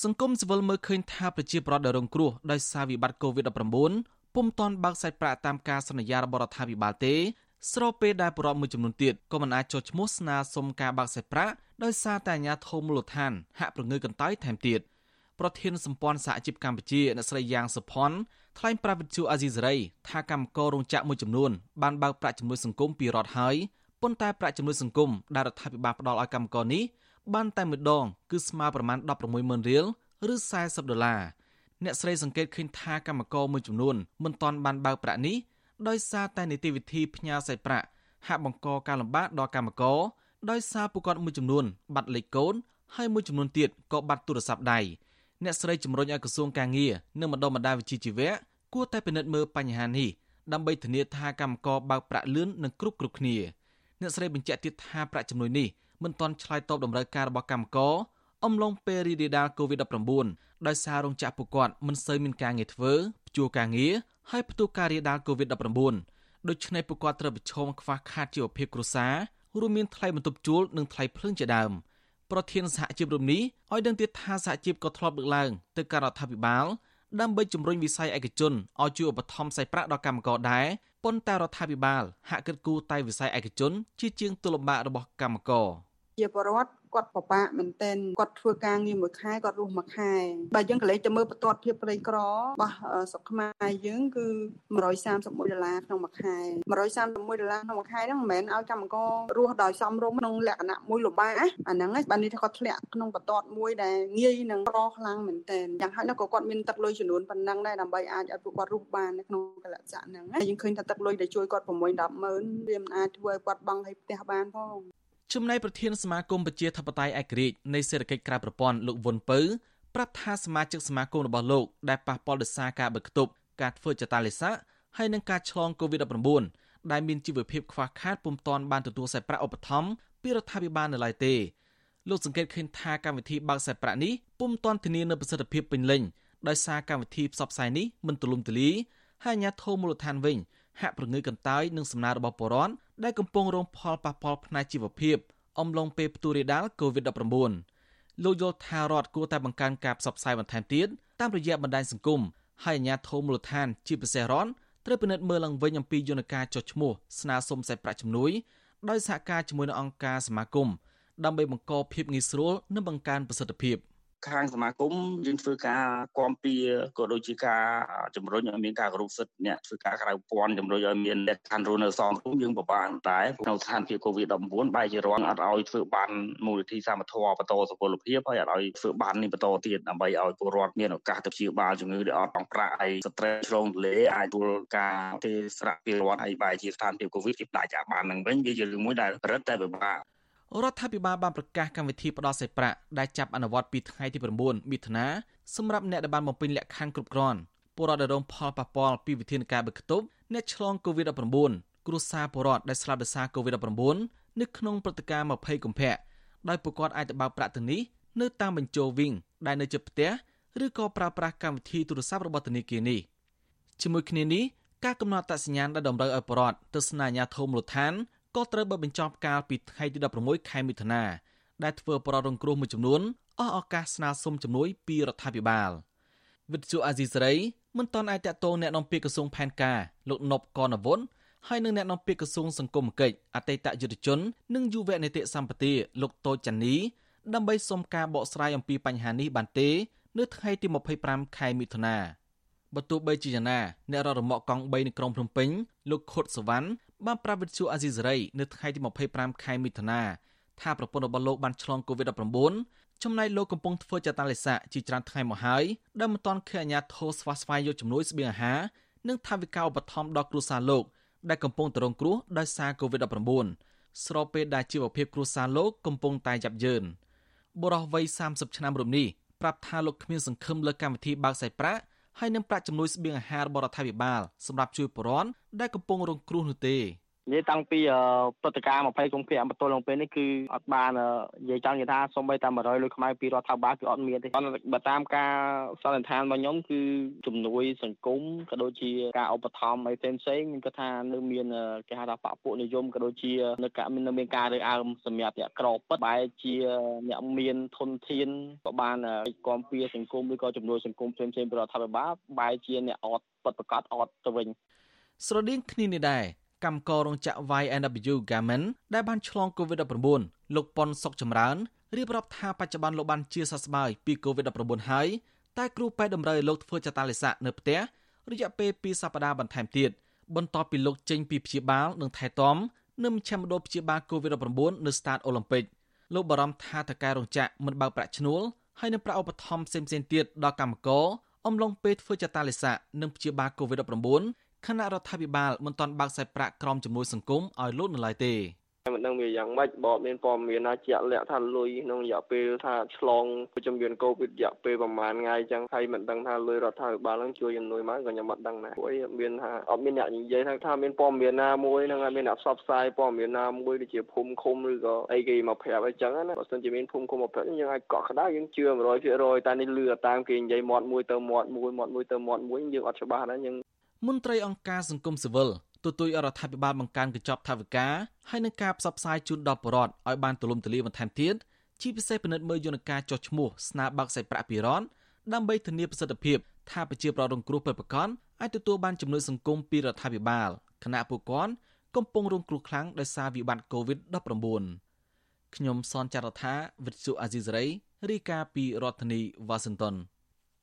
សង្គមស៊ីវិលមើលឃើញថាប្រជាប្រដ្ឋដែលរងគ្រោះដោយសារវិបត្តិ COVID-19 ពុំទាន់បើកសាច់ប្រាក់តាមការសន្យារបស់រដ្ឋាភិបាលទេស្របពេលដែលប្រពមួយចំនួនទៀតក៏មិនអាចចុះឈ្មោះស្នើសុំការបើកសាច់ប្រាក់ដោយសារតែអាជ្ញាធរមូលដ្ឋានហាក់ប្រងើកន្តើយថែមទៀតប្រធានសម្ព័ន្ធសហជីពកម្ពុជាអ្នកស្រីយ៉ាងសុផុនថ្លែងប្រាប់វិទ្យុអាស៊ីសេរីថាកម្មកររោងចក្រមួយចំនួនបានបើកប្រាក់ជំនួយសង្គមពីរដ្ឋហើយប៉ុន្តែប្រាក់ជំនួយសង្គមដែលរដ្ឋាភិបាលផ្ដល់ឲ្យកម្មករនេះ បានតែម្ដង គឺស្មើប្រមាណ160,000រៀលឬ40ដុល្លារអ្នកស្រីសង្កេតឃើញថាកម្មករមួយចំនួនមិនទាន់បានបើកប្រាក់នេះដោយសារតែនីតិវិធីផ្ញើសាច់ប្រាក់ហាក់បង្កការលំបាកដល់កម្មករដោយសារពួកគាត់មួយចំនួន បាត់លេខកូនហើយមួយចំនួនទៀតក៏បាត់ទូរស័ព្ទដៃអ្នកស្រីជំរុញឲ្យក្រសួងការងារនិងបណ្ដុំបណ្ដាវិជ្ជាជីវៈគួរតែពិនិត្យមើលបញ្ហានេះដើម្បីធានាថាកម្មករបើកប្រាក់លឿននិងគ្រប់គ្រប់គ្នាអ្នកស្រីបញ្ជាក់ទៀតថាប្រាក់ចំណុយនេះ មិនទាន់ឆ្លើយតបតម្រូវការរបស់កម្មករអំឡុងពេលរីករាលដាល COVID-19 ដោយសាររោងចក្រពួកគាត់មិនសូវមានការងារធ្វើព្យួរការងារហើយផ្ទុះការរាលដាល COVID-19 ដូច្នេះពួកគាត់ត្រូវប្រឈមខ្វះខាតជីវភាពគ្រួសាររួមមានថ្លៃបន្ទប់ជួលនិងថ្លៃភ្លើងជាដើមប្រធានសហជីពរំនេះឲ្យដឹងទៀតថាសហជីពក៏ធ្លាប់លើកឡើងទៅការរដ្ឋាភិបាលដើម្បីជំរុញវិស័យឯកជនឲ្យជួយឧបត្ថម្ភសាច់ប្រាក់ដល់កម្មករដែរប៉ុន្តែរដ្ឋាភិបាលហាក់គិតគូរតែវិស័យឯកជន ជាជាងទុលំបាករបស់កម្មករ ជាបរដ្ឋគាត់ពិបាកមែនទែនគាត់ធ្វើការងារមួយខែគាត់រស់មួយខែបើយើងកលេចទៅមើលបន្ទាត់ភាពក្រីក្ររបស់ស្រុកខ្មែរយើងគឺ131ដុល្លារក្នុងមួយខែ131ដុល្លារក្នុងមួយខែហ្នឹងមិនមែនឲ្យកម្មកររស់ដោយសមរម្យក្នុងលក្ខណៈមួយលំបាកអាហ្នឹងបាននេះថាគាត់ធ្លាក់ក្នុងបន្ទាត់មួយដែលងាយនឹងរខ្លាំងមែនទែនយ៉ាងហោចណាស់ក៏គាត់មានទឹកលុយចំនួនប៉ុណ្ណឹងដែរដើម្បីអាចឲ្យពួកគាត់រស់បាននៅក្នុងកលៈស័កហ្នឹងយើងឃើញថាទឹកលុយដែលជួយគាត់6 10ម៉ឺនវាមិនអាចធ្វើឲ្យគាត់បង់ឲ្យផ្ទះបានផង ចំណែកប្រធានសមាគមប្រជាធិបតេយ្យឯករាជ្យនៃសេដ្ឋកិច្ចក្រៅប្រព័ន្ធលោកវុនពៅប្រាប់ថាសមាជិកសមាគមរបស់លោកដែលប៉ះពាល់ដោយសារការបិទគប់ការធ្វើចតាលិស័កហើយនឹងការឆ្លង COVID-19 ដែលមានជីវភាពខ្វះខាតពុំទាន់បានទទួលសេប្រាក់ឧបត្ថម្ភពីរដ្ឋាភិបាលនៅឡើយទេលោកសង្កេតឃើញថាកម្មវិធីបើកសេប្រាក់នេះពុំទាន់ធានានូវប្រសិទ្ធភាពពេញលេញដោយសារកម្មវិធីផ្សព្វផ្សាយនេះមិនទូលំទូលាយហើយអាជ្ញាធរមូលដ្ឋានវិញ ហាក់ប្រងើកន្តើយនឹងសំណើរបស់បរិវត្តដែលកំពុងរងផលប៉ះពាល់ផ្នែកជីវភាពអំឡុងពេលផ្ទុះរាលដាល COVID-19 លោកយល់ថារដ្ឋគួរតែបង្កើនការផ្សព្វផ្សាយបន្ថែមទៀតតាមរយៈបណ្ដាញសង្គមហើយអាជ្ញាធរមូលដ្ឋានជាពិសេសរដ្ឋត្រូវពិនិត្យមើលឡើងវិញអំពីយន្តការចុះឈ្មោះស្នើសុំសេចប្រាក់ជំនួយដោយសហការជាមួយនឹងអង្គការសមាគមដើម្បីបង្កភាពងាយស្រួលនិងបង្កើនប្រសិទ្ធភាព។ ខាងសមាគមយើងធ្វើការគាំពៀក៏ដូចជាការជំរុញឲ្យមានការគោរពសិទ្ធិអ្នកធ្វើការក្រៅព័ន្ធជំរុញឲ្យមានលក្ខខណ្ឌរស់នៅសង្គមយើងពិបាកដែរក្នុងស្ថានភាព COVID-19 បែរជារងអត់ឲ្យធ្វើបានមូលនិធិសមត្ថៈបន្តសុពលភាពហើយអត់ឲ្យធ្វើបាននេះបន្តទៀតដើម្បីឲ្យពលរដ្ឋមានឱកាសទៅព្យាបាលជំងឺដែលអត់បងប្រាក់ហើយស្ត្រេសឆ្លងទលេអាចទួលការទេស្រាក់ពីរដ្ឋហើយបែរជាស្ថានភាព COVID ជាដាច់អាបាននឹងវិញវាជារឿងមួយដែលរឹតតែពិបាក រដ្ឋាភិបាលបានប្រកាសកម្មវិធីផ្ដល់សេប្រាក់ដែលចាប់អនុវត្តពីថ្ងៃទី9មិថុនាសម្រាប់អ្នកដែលបានបំពេញលក្ខខណ្ឌគ្រប់គ្រាន់ពលរដ្ឋដែលរងផលប៉ះពាល់ពីវិធានការបិទគប់អ្នកឆ្លង COVID-19 គ្រួសារពលរដ្ឋដែលស្លាប់ដោយសារ COVID-19 នៅក្នុងព្រឹត្តិការណ៍20កុម្ភៈដោយពួកគាត់អាចទៅបើកប្រាក់ទាំងនេះនៅតាមបញ្ជោវិញដែលនៅជិតផ្ទះឬក៏ប្រើប្រាស់កម្មវិធីទូរស័ព្ទរបស់ធនាគារនេះជាមួយគ្នានេះការកំណត់អត្តសញ្ញាណដែលតម្រូវឲ្យបរដ្ឋទៅស្នើអាជ្ញាធរមូលដ្ឋាន ក៏ត្រូវបើបញ្ចប់កាលពីថ្ងៃទី16ខែមិថុនាដែលធ្វើប្ររងគ្រោះមួយចំនួនអស់ឱកាសស្នើសុំជំនួយពីរដ្ឋាភិបាលវិទ្យុអាស៊ីសេរីមិនទាន់អាចតតងแนะនាំពាក្យក្រសួងផែនការលោកនប់កនវុនហើយនឹងអ្នកនាំពាក្យក្រសួងសង្គមគិច្ចអតីតយុទ្ធជននិងយុវនីតិសម្បទាលោកតូចចាន់នីដើម្បីសុំការបកស្រាយអំពីបញ្ហានេះបានទេនៅថ្ងៃទី25ខែមិថុនាបើទោះបីជាយ៉ាងណាអ្នករត់រមាក់កង់3នៅក្រុងភ្នំពេញលោកខុតសវណ្ណ បានប្រាប់វិទ្យុអាស៊ីសេរីនៅថ្ងៃទី25ខែមិថុនាថាប្រពន្ធរបស់លោកបានឆ្លង COVID-19 ចំណែកលោកកំពុងធ្វើចតាលិស័កជាច្រើនថ្ងៃមកហើយដែលមិនទាន់ឃើញអាជ្ញាធរស្វាស្វែងយកជំនួយស្បៀងអាហារនិងថវិកាឧបត្ថម្ភដល់គ្រួសារលោកដែលកំពុងរងគ្រោះដោយសារ COVID-19 ស្របពេលដែលជីវភាពគ្រួសារលោកកំពុងតែយ៉ាប់យ៉ឺនបុរសវ័យ30ឆ្នាំរូបនេះប្រាប់ថាលោកគ្មានសង្ឃឹមលើកម្មវិធីបើកសាច់ប្រាក់ ហើយនឹងប្រាក់ជំនួយស្បៀងអាហាររបស់រដ្ឋាភិបាលសម្រាប់ជួយប្រជាពលរដ្ឋដែលកំពុងរងគ្រោះនោះទេ និយាយតាំងពីព្រឹត្តិការណ៍20កុម្ភៈបន្ទល់ឡើងពេលនេះគឺអត់បាននិយាយចង់និយាយថាសូម្បីតែ100លុយខ្មែរពីរដ្ឋាភិបាលគឺអត់មានទេបើតាមការសន្និដ្ឋានរបស់ខ្ញុំគឺជំនួយសង្គមក៏ដូចជាការឧបត្ថម្ភអីផ្សេងផ្សេងខ្ញុំគិតថានៅមានគេហៅថាបពុនិយមក៏ដូចជានៅការមានមានការរើអើមសម្រាប់អ្នកក្រពិតបែរជាអ្នកមានធនធានក៏បានគាំពៀសង្គមឬក៏ជំនួយសង្គមផ្សេងផ្សេងពីរដ្ឋាភិបាលបែរជាអ្នកអត់ពិតប្រកបអត់ទៅវិញស្រដៀងគ្នានេះដែរ កម្មកររោងចក្រ YNW Garment ដែលបានឆ្លង COVID-19 លោកប៉ុនសុកចម្រើនរៀបរាប់ថាបច្ចុប្បន្នលោកបានជាសះស្បើយពី COVID-19 ហើយតែគ្រូពេទ្យតម្រូវឲ្យលោកធ្វើចតាលិស័កនៅផ្ទះរយៈពេល2សប្តាហ៍បន្ថែមទៀតបន្ទាប់ពីលោកចេញពីព្យាបាលនិងថែទាំនៅមជ្ឈមណ្ឌលព្យាបាល COVID-19 នៅស្តាតអូឡ িম্প ិកលោកបារម្ភថាតកែរោងចក្រមិនបើកប្រាក់ឈ្នួលហើយនឹងប្រាក់ឧបត្ថម្ភផ្សេងៗទៀតដល់កម្មករអំឡុងពេលធ្វើចតាលិស័កនិងព្យាបាល COVID-19 ខណៈរដ្ឋាភិបាលមិនទាន់បើកសាច់ប្រាក់ក្រមជំនួយសង្គមឲ្យលោកនៅឡើយទេមិនដឹងវាយ៉ាងម៉េចបើមានព័ត៌មានណាជាក់លាក់ថាលុយក្នុងរយៈពេលថាឆ្លងជំងឺកូវីដរយៈពេលប្រហែលថ្ងៃអញ្ចឹងហើយមិនដឹងថាលុយរដ្ឋាភិបាលនឹងជួយជំនួយមកក៏ខ្ញុំមិនដឹងដែរព្រោះមានថាអត់មានអ្នកនិយាយថាថាមានព័ត៌មានណាមួយនឹងមានអ្នកផ្សព្វផ្សាយព័ត៌មានណាមួយដូចជាភូមិឃុំឬក៏អីគេមកប្រាប់អីចឹងណាបើសិនជាមានភូមិឃុំមកប្រាប់យើងអាចកក់ក្ដៅយើងជឿ100%តែនេះលឺតាមគេនិយាយមាត់មួយទៅមាត់មួយមាត់មួយទៅមាត់មួយយើងអត់ច្បាស់ដែរយើង មន្ត្រីអង្គការសង្គមស៊ីវិលទទូចរដ្ឋាភិបាលបង្កើនកញ្ចប់ថវិកាហើយនឹងការផ្សព្វផ្សាយជូនដល់ប្រជាពលរដ្ឋឲ្យបានទូលំទូលាយបន្ថែមទៀតជាពិសេសពិនិត្យមើលយន្តការចុះឈ្មោះស្នើបើកសាច់ប្រាក់ពីរដ្ឋដើម្បីធានាប្រសិទ្ធភាពថាប្រជាពលរដ្ឋរងគ្រោះពិតប្រាកដអាចទទួលបានជំនួយសង្គមពីរដ្ឋាភិបាលគណៈពួកគាត់កំពុងរងគ្រោះខ្លាំងដោយសារវិបត្តិ COVID-19 ខ្ញុំសនចាររថាវិទ្យុអាស៊ីសេរីរាយការណ៍ពីរដ្ឋធានីវ៉ាស៊ីនតោន